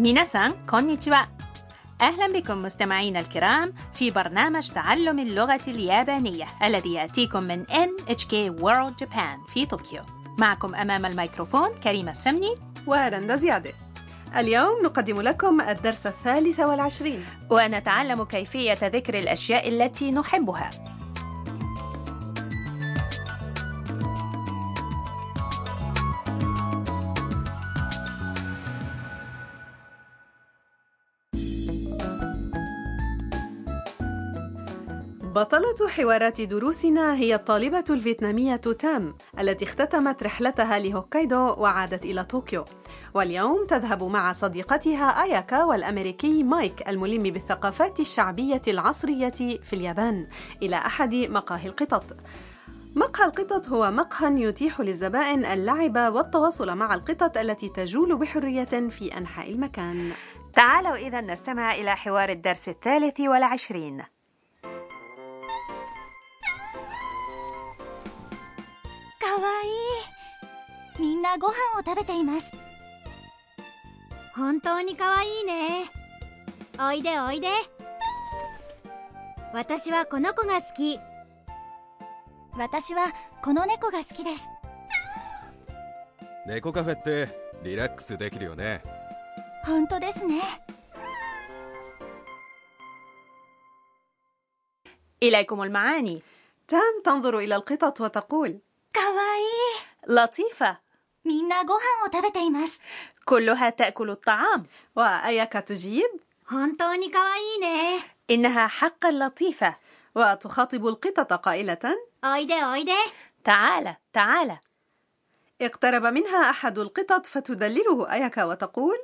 ميناسان كونيتشوا أهلا بكم مستمعينا الكرام في برنامج تعلم اللغة اليابانية الذي يأتيكم من NHK World Japan في طوكيو معكم أمام الميكروفون كريمة السمني ورندا زيادة اليوم نقدم لكم الدرس الثالث والعشرين ونتعلم كيفية ذكر الأشياء التي نحبها بطلة حوارات دروسنا هي الطالبة الفيتنامية تام التي اختتمت رحلتها لهوكايدو وعادت إلى طوكيو. واليوم تذهب مع صديقتها آياكا والأمريكي مايك الملم بالثقافات الشعبية العصرية في اليابان إلى أحد مقاهي القطط. مقهى القطط هو مقهى يتيح للزبائن اللعب والتواصل مع القطط التي تجول بحرية في أنحاء المكان. تعالوا إذا نستمع إلى حوار الدرس الثالث والعشرين. わいいみんなご飯を食べています本当にかわいいねおいでおいで私はこの子が好き私はこの猫が好きです猫カフェってリラックスできるよね本当ですね إليكم المعاني تام تنظر إلى القطط وتقول かわい لطيفة. كلها تأكل الطعام. وأياكا تجيب؟ إنها حقا لطيفة. وتخاطب القطط قائلة. تعال تعال اقترب منها أحد القطط فتدلله. أياكا وتقول؟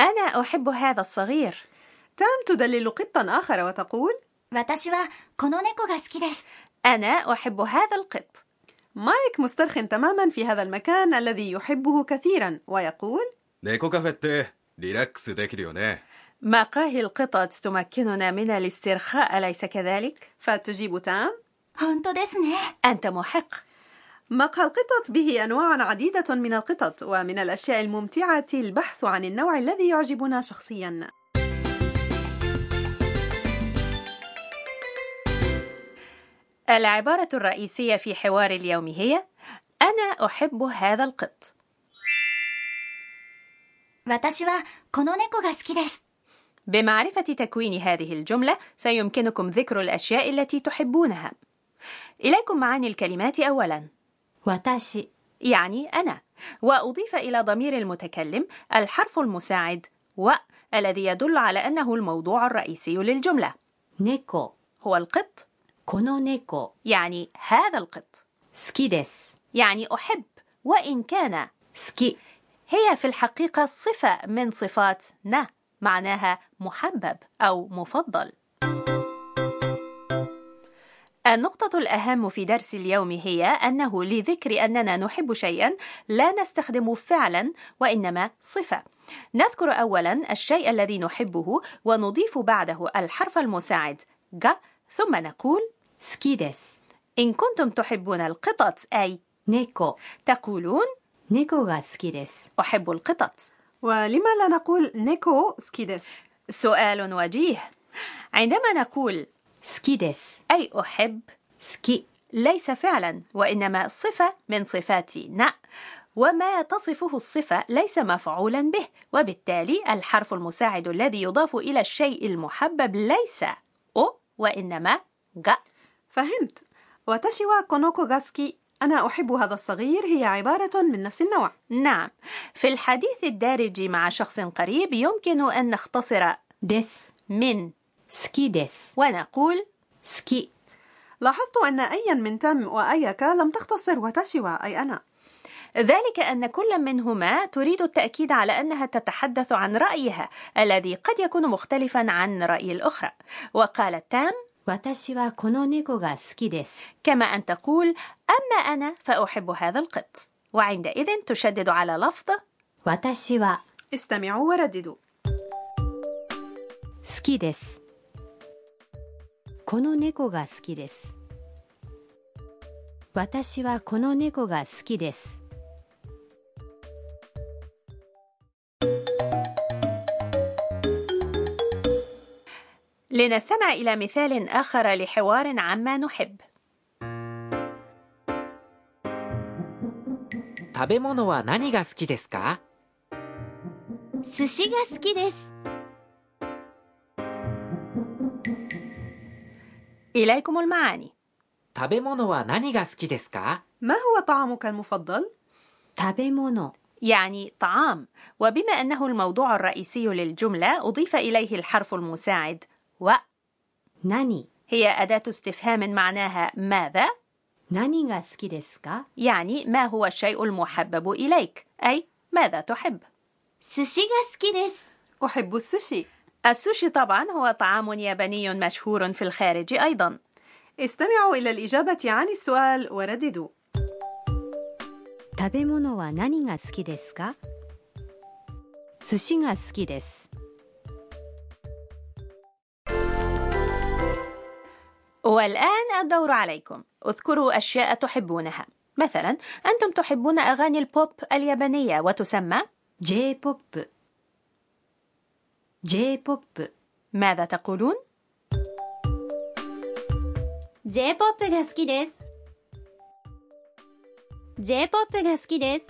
أنا أحب هذا الصغير. تام تدلل قطا آخر وتقول؟ أنا أحب هذا القط. مايك مسترخٍ تماماً في هذا المكان الذي يحبه كثيراً ويقول مقاهي القطط تمكننا من الاسترخاء أليس كذلك؟ فتجيب تام. أنت محق. مقهى القطط به أنواع عديدة من القطط ومن الأشياء الممتعة البحث عن النوع الذي يعجبنا شخصياً. العبارة الرئيسية في حوار اليوم هي أنا أحب هذا القط 私はこの猫が好きです بمعرفة تكوين هذه الجملة سيمكنكم ذكر الأشياء التي تحبونها إليكم معاني الكلمات أولا 私 يعني أنا وأضيف إلى ضمير المتكلم الحرف المساعد و الذي يدل على أنه الموضوع الرئيسي للجملة 猫 هو القط この猫 يعني هذا القط 好きです يعني أحب وإن كان 好き هي في الحقيقة صفة من صفات ن معناها محبب أو مفضل النقطة الأهم في درس اليوم هي أنه لذكر أننا نحب شيئا لا نستخدم فعلا وإنما صفة نذكر أولا الشيء الذي نحبه ونضيف بعده الحرف المساعد ج ثم نقول 好きです إن كنتم تحبون القطط أي 猫 تقولون 猫が好きです أحب القطط ولما لا نقول نيكو سكيدس سؤال وجيه عندما نقول 好きです أي أحب 好き ليس فعلا وإنما صفة من صفات ن وما تصفه الصفة ليس مفعولا به وبالتالي الحرف المساعد الذي يضاف إلى الشيء المحبب ليس أو وإنما ج فهمت. 私この子が好き أنا أحب هذا الصغير هي عبارة من نفس النوع. نعم. في الحديث الدارج مع شخص قريب يمكن أن نختصر です من 好きです ونقول 好き. لاحظت أن أيا من تام وأياكا لم تختصر 私は أي أنا. ذلك أن كل منهما تريد التأكيد على أنها تتحدث عن رأيها الذي قد يكون مختلفا عن رأي الأخرى. وقالت تام 私はこの猫が好きです كما أن تقول أما أنا فأحب هذا القط وعندئذ تشدد على لفظ 私は استمعوا ورددوا 好きですこの猫が好きです私はこの猫が好きです لنستمع إلى مثال آخر لحوار عما نحب 食べ物は何が好きですか寿司が好きです إليكم المعاني 食べ物は何が好きですか ما هو طعامك المفضل؟ 食べ物 يعني طعام وبما أنه الموضوع الرئيسي للجملة أضيف إليه الحرف المساعد و 何 هي أداة استفهام معناها ماذا 何が好きですか يعني ما هو الشيء المحبب إليك أي ماذا تحب 寿司が好きです أحب السوشي السوشي طبعا هو طعام ياباني مشهور في الخارج أيضا استمعوا إلى الإجابة عن السؤال ورددوا 食べ物は何が好きですか寿司が好きです والآن الدور عليكم اذكروا أشياء تحبونها مثلا أنتم تحبون أغاني البوب اليابانية وتسمى J-POP J-POP ماذا تقولون؟ J-POP が好きです J-POP が好きです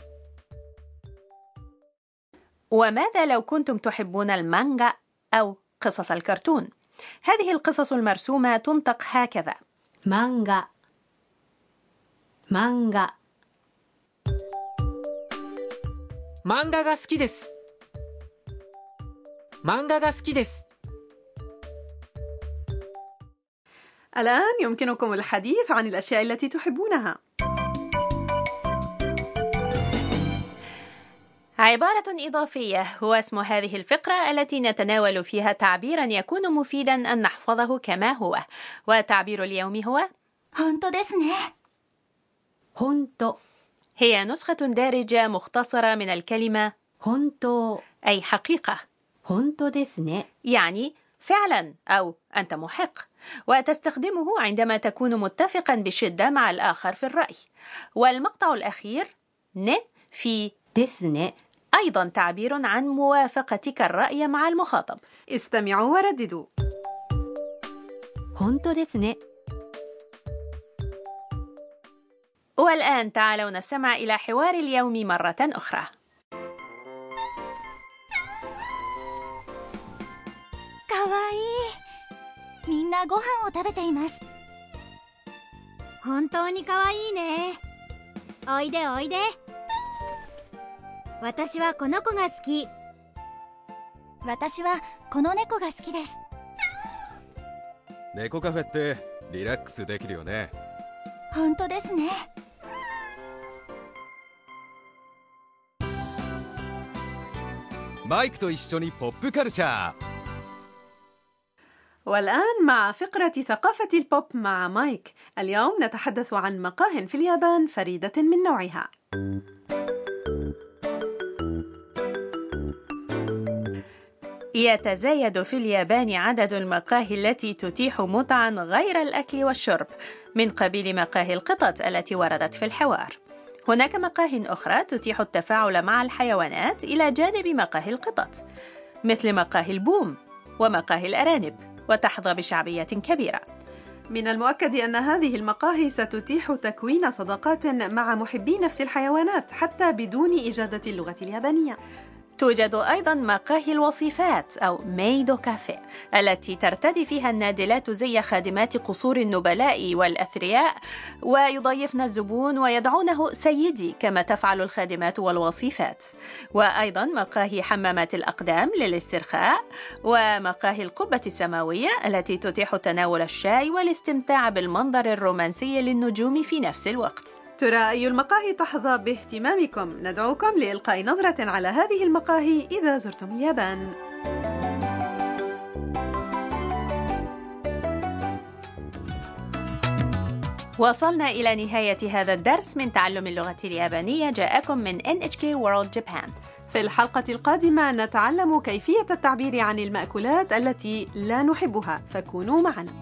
وماذا لو كنتم تحبون المانجا أو قصص الكرتون؟ هذه القصص المرسومة تنطق هكذا 漫画漫画漫画が好きです漫画が好きです الآن يمكنكم الحديث عن الأشياء التي تحبونها عبارة إضافية هو اسم هذه الفقرة التي نتناول فيها تعبيرا يكون مفيدا أن نحفظه كما هو وتعبير اليوم هو 本当ですね本当 هي نسخة دارجة مختصرة من الكلمة 本当 أي حقيقة 本当ですね يعني فعلا أو أنت محق وتستخدمه عندما تكون متفقا بشدة مع الآخر في الرأي والمقطع الأخير ن في ですね أيضا تعبير عن موافقتك الرأي مع المخاطب استمعوا ورددوا 本当ですね والآن تعالوا نستمع إلى حوار اليوم مرة أخرى かわいいみんなご飯を食べています本当にかわいいねおいでおいで 私はこの子が好き私はこの猫が好きです猫カフェってリラックスできるよね本当ですねマイクと一緒にポップカルチャー والآن مع فقرة ثقافة البوب مع مايك اليوم نتحدث عن مقاه في اليابان فريدة من نوعها يتزايد في اليابان عدد المقاهي التي تتيح متعا غير الأكل والشرب من قبيل مقاهي القطط التي وردت في الحوار. هناك مقاهي أخرى تتيح التفاعل مع الحيوانات إلى جانب مقاهي القطط مثل مقاهي البوم ومقاهي الأرانب وتحظى بشعبية كبيرة. من المؤكد أن هذه المقاهي ستتيح تكوين صداقات مع محبي نفس الحيوانات حتى بدون إجادة اللغة اليابانية. توجد أيضا مقاهي الوصيفات أو ميدو كافيه التي ترتدي فيها النادلات زي خادمات قصور النبلاء والأثرياء ويضيفن الزبون ويدعونه سيدي كما تفعل الخادمات والوصيفات وأيضا مقاهي حمامات الأقدام للاسترخاء ومقاهي القبة السماوية التي تتيح تناول الشاي والاستمتاع بالمنظر الرومانسي للنجوم في نفس الوقت. ترى أي المقاهي تحظى باهتمامكم. ندعوكم لإلقاء نظرة على هذه المقاهي إذا زرتم اليابان. وصلنا إلى نهاية هذا الدرس من تعلم اللغة اليابانية. جاءكم من NHK World Japan. في الحلقة القادمة نتعلم كيفية التعبير عن المأكولات التي لا نحبها. فكونوا معنا.